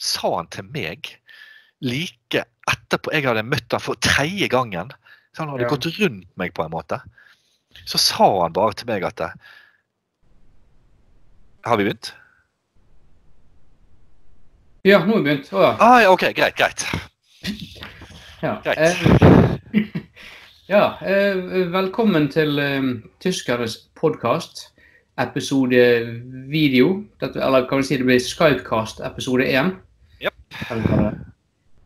sa han til meg like etterpå jeg hadde møtt han for tredje gangen. Så han hadde Ja. gått rundt meg på en måte. Så sa han bare til meg at Har vi begynt? Ja, nå har vi begynt. Å ja. Ah, ja, OK, greit. greit. Ja, Greit. eh, ja eh, velkommen til eh, Tyskernes podkast. Episode video. Dette, eller kan vi si det blir Skypecast episode én.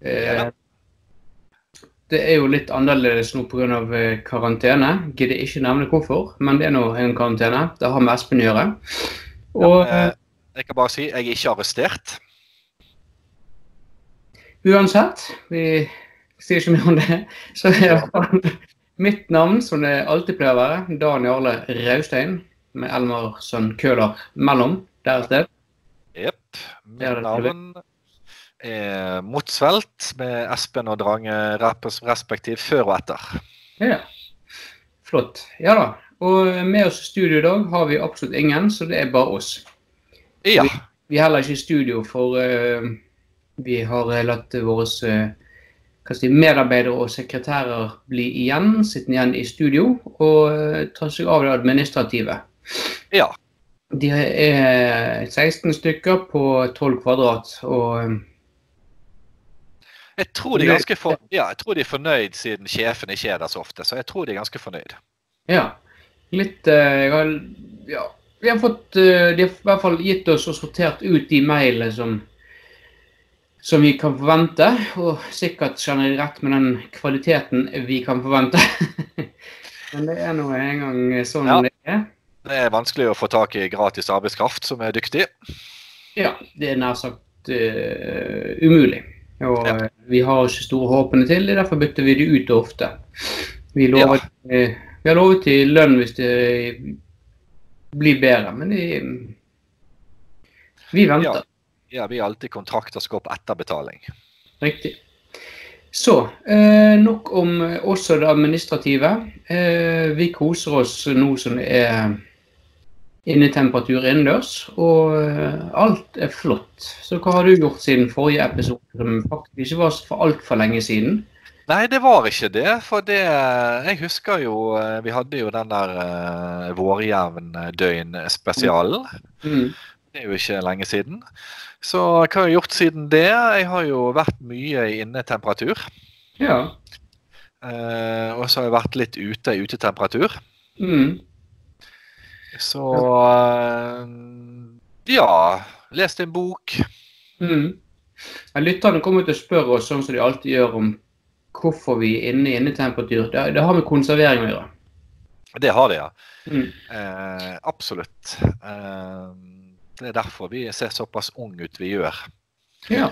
Eh, det er jo litt annerledes nå pga. Eh, karantene. Gidder ikke nevne hvorfor, men det er nå en karantene. Det har med Espen å gjøre. Og Ja, eh, jeg kan bare si jeg er ikke arrestert. Uansett, vi sier ikke mer om det. Så er det mitt navn, som det alltid pleier å være, Dan Jarle Raustein, med Elmarsson Køhler mellom der et sted. Jepp. Mitt navn er Motsvelt med Espen og Drange respektiv før og etter. Ja, flott. Ja da. Og med oss i studio i dag har vi absolutt ingen, så det er bare oss. Ja. Vi er heller ikke i studio, for uh, vi har eh, latt våre eh, si, medarbeidere og sekretærer bli igjen, sittende igjen i studio og uh, ta seg av det administrative. ja. De er 16 stykker på 12 kvadrat, og eh, Jeg tror, de for, ja, jeg tror de er fornøyd siden sjefen ikke er der så ofte. Så jeg tror de er ganske fornøyd. ja. Litt eh, har, ja, Vi har fått eh, De har i hvert fall gitt oss og sortert ut de mailene som som vi kan forvente, og sikkert kjenner de rett med den kvaliteten vi kan forvente. Men det er nå en gang sånn Ja. det er. Det er vanskelig å få tak i gratis arbeidskraft som er dyktig. Ja, det er nær sagt uh, umulig. Og Ja. eh, vi har ikke store håpene til det, derfor bytter vi det ut ofte. Vi, lover, ja. vi har lovet til lønn hvis det blir bedre, men det, vi venter. Ja, Vi har alltid kontrakter som går på etterbetaling. Riktig. Så, eh, nok om eh, også det administrative. Eh, vi koser oss nå som det er innetemperatur innendørs, og eh, alt er flott. Så hva har du gjort siden forrige episode, som faktisk ikke var for altfor lenge siden? Nei, det var ikke det. For det Jeg husker jo eh, Vi hadde jo den der uh, vårjevndøgn-spesialen. Mm. Det er jo ikke lenge siden. Så hva har jeg gjort siden det? Jeg har jo vært mye i innetemperatur. Ja. Uh, og så har jeg vært litt ute i utetemperatur. Mm. Så eh, ja. Leste en bok. Mm. Lytterne kommer til å spørre oss sånn som de alltid gjør om hvorfor vi er inne i innetemperatur. Det, det har med konservering å gjøre. Det har det, ja. Mm. Eh, absolutt. Eh, det er derfor vi ser såpass unge ut vi gjør. Ja.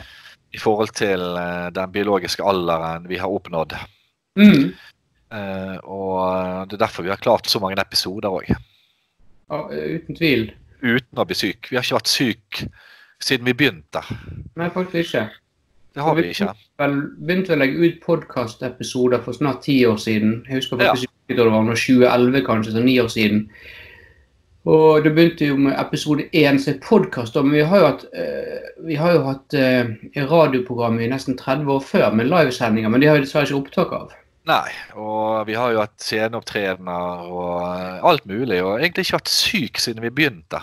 I forhold til eh, den biologiske alderen vi har oppnådd. Mm. Eh, og det er derfor vi har klart så mange episoder òg. Ja. Uten tvil. Uten å bli syk. Vi har ikke vært syk siden vi begynte. Nei, faktisk ikke. Det har vi ikke. vel begynte å legge ut podkastepisoder for snart ti år siden. Jeg husker Ja. faktisk ikke da det var nå 2011, kanskje, så ni år siden. Og det begynte jo med episode én som er podkast, men vi har jo hatt, eh, vi har jo hatt eh, radioprogram i nesten 30 år før med livesendinger, men de har jo dessverre ikke opptak av. Nei. Og vi har jo hatt sceneopptredener og eh, alt mulig. Og egentlig ikke vært syk siden vi begynte.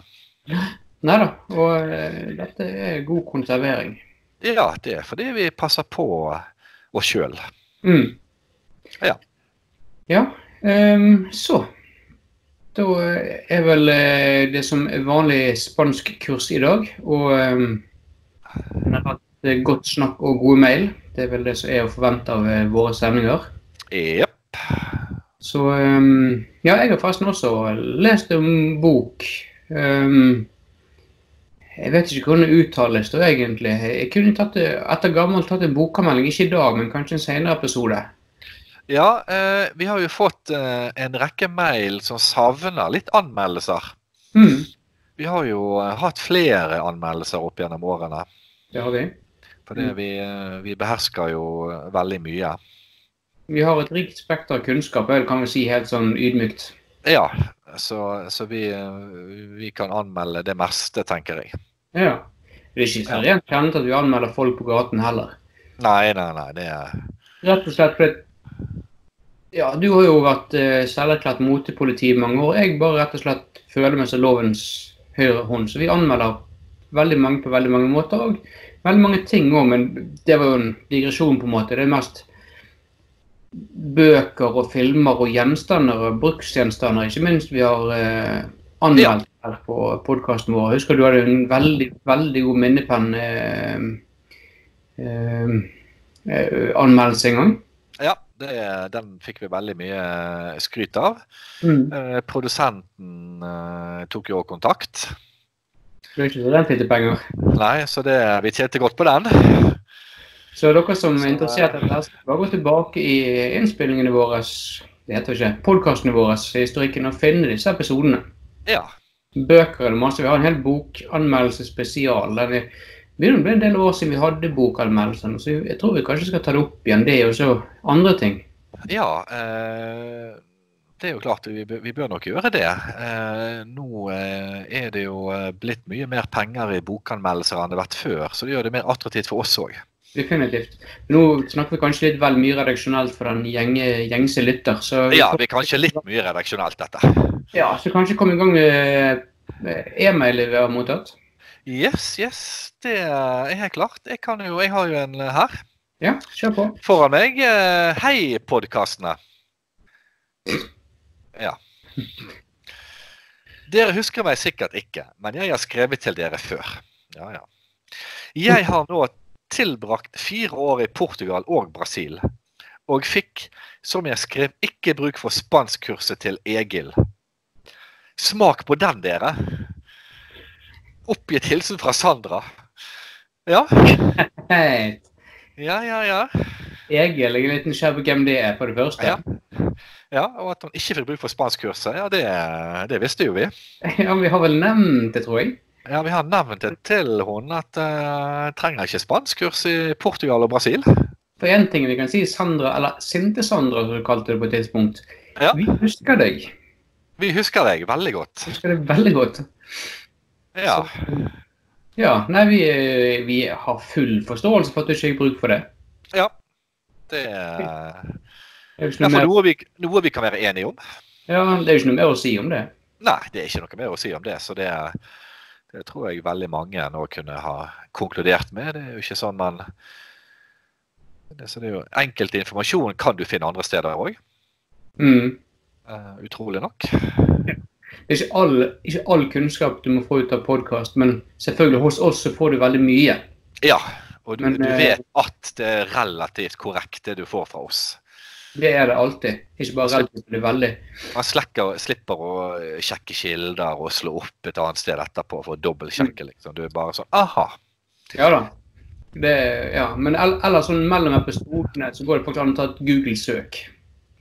Nei da, og eh, dette er god konservering. Ja, det er fordi vi passer på oss sjøl. Mm. Ja. Ja, um, så. Da er vel eh, det som er vanlig spanskkurs i dag. Og um, godt snakk og gode mail. Det er vel det som er å forvente av våre sendinger. Jepp. Så um, ja, jeg har forresten også lest en bok. Um, jeg vet ikke hvordan det uttales da egentlig. Jeg kunne tatt etter gammelt tatt en bokanmelding, ikke i dag, men kanskje en senere episode. Ja, eh, vi har jo fått eh, en rekke mail som savner litt anmeldelser. Mm, Vi har jo eh, hatt flere anmeldelser opp gjennom årene. det har vi. For Mm. vi, eh, vi behersker jo veldig mye. Vi har et rikt spekter av kunnskap, eller kan vi si helt sånn ydmykt. Ja, så, så vi, vi kan anmelde det meste, tenker jeg. Ja. Det er ikke så rent kjent at vi anmelder folk på gaten heller. Nei, nei, nei. Det er Rett og slett fordi Ja, du har jo vært uh, selverklært motepoliti i mange år. Jeg bare rett og slett føler meg som lovens høyre hånd. Så vi anmelder veldig mange på veldig mange måter. Og veldig mange ting òg, men det var jo en digresjon, på en måte. Det er mest bøker og filmer og gjenstander og bruksgjenstander, ikke minst vi har eh, anmeldt her på podkasten vår. Husker du hadde en veldig, veldig god minnepenn eh, eh, eh anmeldelse en gang? Ja, det, den fikk vi veldig mye eh, skryt av. Mm. Eh, produsenten tok jo også kontakt. Du er ikke så den lite penger. Nei, så det, vi tjente godt på den. Så dere som er interessert i dette, bare gå tilbake i innspillingene våre, det heter ikke, podkastene våre, historikken, og finne disse episodene. Ja. Bøker eller masse. Vi har en hel bokanmeldelsesspesial. Det der vi å bli en del år siden vi hadde bokanmeldelsene, Så jeg tror vi kanskje skal ta det opp igjen, det og så andre ting. Ja. Eh, det er jo klart vi, vi bør nok gjøre det. Eh, nå eh, er det jo eh, blitt mye mer penger i bokanmeldelser enn det har vært før, så det gjør det mer attraktivt for oss òg. Definitivt. Nå snakker vi kanskje litt vel mye redaksjonelt for den gjenge, gjengse lytter. Så ja, vi er kanskje litt mye redaksjonelt, dette. Ja, så kanskje komme i gang med e-mail vi har mottatt? Yes, yes. Det er helt klart. Jeg, kan jo, jeg har jo en her. Ja, kjør på. Foran meg. Eh, hei, podkastene. Ja. Dere husker meg sikkert ikke, men jeg har skrevet til dere før. Ja, ja. Jeg har nå tilbrakt fire år i Portugal og Brasil. Og fikk, som jeg skrev, ikke bruk for spanskkurset til Egil. Smak på den, dere. Oppgitt hilsen fra Sandra. Ja. Ja, ja, ja. Egil, jeg er litt nysgjerrig på hvem det er, på det første. Ja. ja, og at han ikke fikk bruk for spanskkurset, ja, det, det visste jo vi. Ja, vi har vel nevnt det, tror jeg. Ja, Vi har nevnt det til henne at uh, trenger ikke spanskkurs i Portugal og Brasil. For én ting vi kan si, Sandra, eller Sinte-Sandra som du kalte det på et tidspunkt. Ja. Vi husker deg. Vi husker deg veldig godt. Vi husker deg veldig godt. Ja. Så, ja, nei, vi, vi, har full forståelse for at du ikke har bruk for det. Ja. Det er iallfall noe, vi, noe vi kan være enige om. Ja, det er jo ikke noe mer å si om det. Nei, det er ikke noe mer å si om det. Så det er det tror jeg veldig mange nå kunne ha konkludert med. Det er jo ikke sånn man det, så det er jo Enkelte informasjon kan du finne andre steder òg. Mm. Uh, utrolig nok. Det er ikke all, ikke all, kunnskap du må få ut av podkast, men selvfølgelig hos oss så får du veldig mye. Ja, og du, men, du vet at det er relativt korrekt det du får fra oss. Det er det alltid. Ikke bare relativt, det er veldig. Man slekker, slipper å sjekke kilder og slå opp et annet sted etterpå for å dobbeltsjekke. Liksom. Du er bare sånn aha. Ja da. Det, ja. Men ellers sånn mellom episodene så går det faktisk an å ta et Google-søk.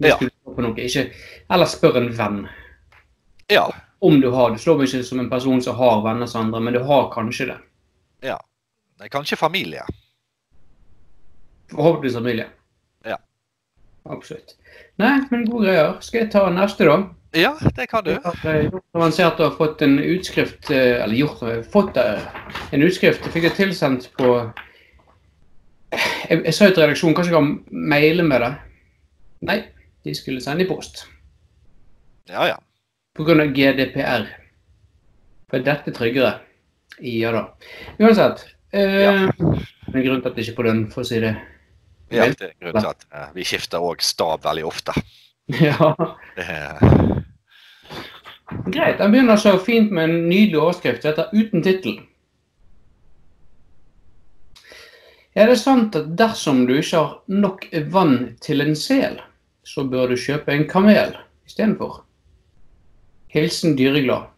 Ja. Ikke, eller spør en venn. Ja. Om du har. Du slår meg ikke som en person som har venner som andre, men du har kanskje det. Ja. Det er kanskje familie. Forhåpentligvis familie. Absolutt. Nei, men gode greier. Skal jeg ta neste, da? Ja, det kan du. Har avansert og fått en utskrift Eller gjort fått en utskrift. Fikk jeg tilsendt på Jeg, jeg sa jo til redaksjonen kanskje jeg kan maile med det. Nei, de skulle sende i post. Ja, ja. Pga. GDPR. For dette er tryggere. Ja da. Uansett. Eh, ja. Det er grunn til at det ikke er på den, for å si det ja, det er grunnen til at vi skifter òg stab veldig ofte. Ja. Greit. Den begynner så fint med en nydelig overskrift. Dette er uten tittel. Er det sant at dersom du ikke har nok vann til en sel, så bør du kjøpe en kamel istedenfor? Hilsen dyreglad.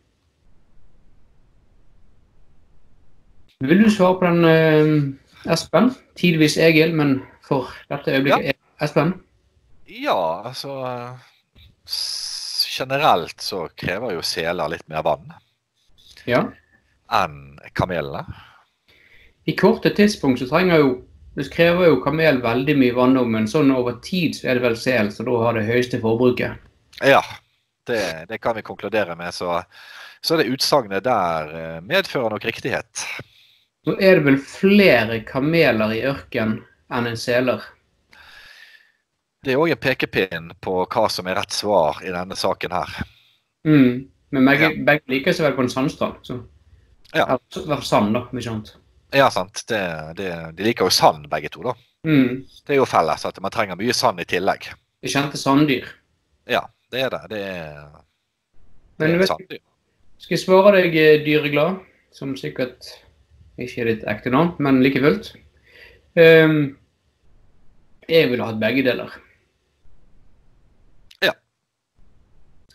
Vil du svare på den, uh, Espen? Tidvis Egil, men for dette øyeblikket. Ja. Espen? Ja, altså Generelt så krever jo seler litt mer vann ja. enn kamelene. I korte tidspunkt så trenger jo det krever jo kamel veldig mye vann, men sånn over tid så er det vel sel så da har det høyeste forbruket. Ja, det, det kan vi konkludere med. Så, så det utsagnet der eh, medfører nok riktighet. Nå er det vel flere kameler i ørken enn en seler. Det er òg en pekepinn på hva som er rett svar i denne saken her. Mm. Men begge, begge liker seg vel på en sandstrand. Så. Ja. Eller sand, da. mye annet. Ja, sant. Det, det, de liker jo sand, begge to. da. Mm. Det er jo felles at man trenger mye sand i tillegg. De kjente sanddyr. Ja, det er det. Det er, det Men er vet, sanddyr. skal jeg svare deg, eh, Dyreglad, som sikkert ikke er ditt ekte navn, men like fullt. Ehm, jeg ville hatt begge deler. Ja.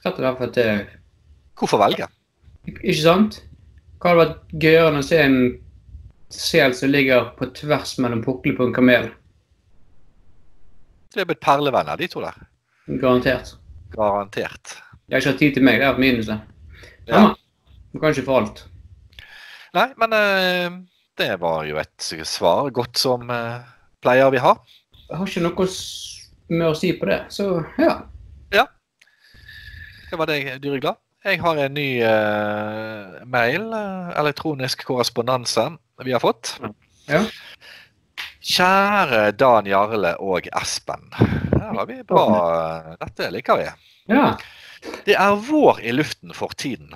Rett og slett for at det Hvorfor velge? Ikke sant? Hva hadde vært gøyere enn å se en sel som ligger på tvers mellom puklene på en kamel? Det er blitt perlevenner, de to der. Garantert. Garantert. Jeg har ikke hatt tid til meg, det er et minus. det. Ja. Du kan ikke få alt. Nei, men eh, det var jo et svar godt som eh, pleier vi ha. Har ikke noe med å si på det, så ja. Det var deg, Dyreglad. Jeg har en ny uh, mail, eh, elektronisk korrespondanse, vi har fått. Ja. Kjære Dan Jarle og Espen. Her har vi bra Dette liker vi. Ja. Det er vår i luften for tiden.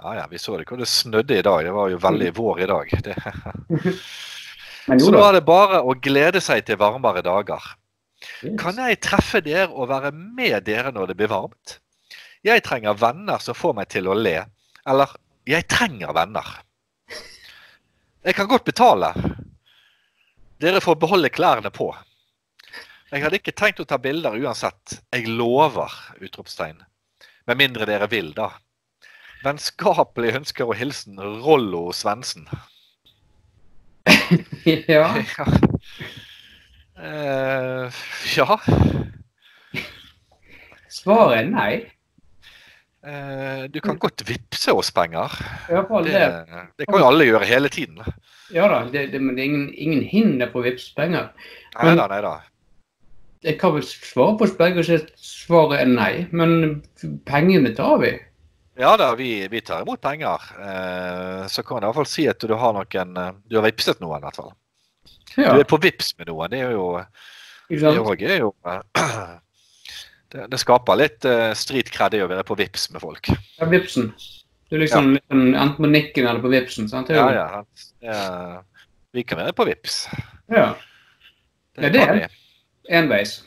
Ja, ja, vi så det. hvor Det snødde i dag. Det var jo veldig vår i dag. Det. Så nå er det bare å glede seg til varmere dager. Yes. Kan jeg treffe dere og være med dere når det blir varmt? Jeg trenger venner som får meg til å le. Eller jeg trenger venner. Jeg kan godt betale. Dere får beholde klærne på. Jeg hadde ikke tenkt å ta bilder uansett. Jeg lover! utropstegn. Med mindre dere vil, da. Vennskapelig ønsker og hilsen Rollo Svendsen. Ja. Ja. Eh, ja. Svaret er nei. Uh, du kan godt vippse oss penger. Det, det. det kan jo alle gjøre hele tiden. Ja da, det, det, men det er ingen, ingen hinder på å vippse penger. Nei da, nei da. Jeg kan vel svare på spørsmålet og si at svaret er nei, men pengene tar vi. Ja da, vi, vi tar imot penger. Eh, så kan du i hvert fall si at du har noen eh, Du har vippset noen, i hvert fall. Ja, Du er på vips med noen. Det er jo Det er jo eh, det, det skaper litt uh, strid cred å være på vips med folk. Ja, Vipsen. Du er liksom litt sånn enten på nikken eller på Vipsen, sant? Det Ja, ja. Eh, vi kan være på vips. ja. Ja, det er- det. Enveis.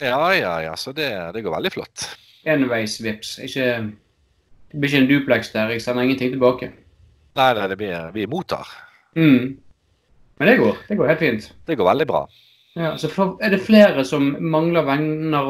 Ja, ja, ja. Så det, det går veldig flott. Enveis Vips. Ikke, det blir ikke en duplex der. Jeg sender ingenting tilbake. Nei, nei, det blir, vi mottar. Mm. Men det går. Det går helt fint. Det går veldig bra. Ja, så for- er det flere som mangler venner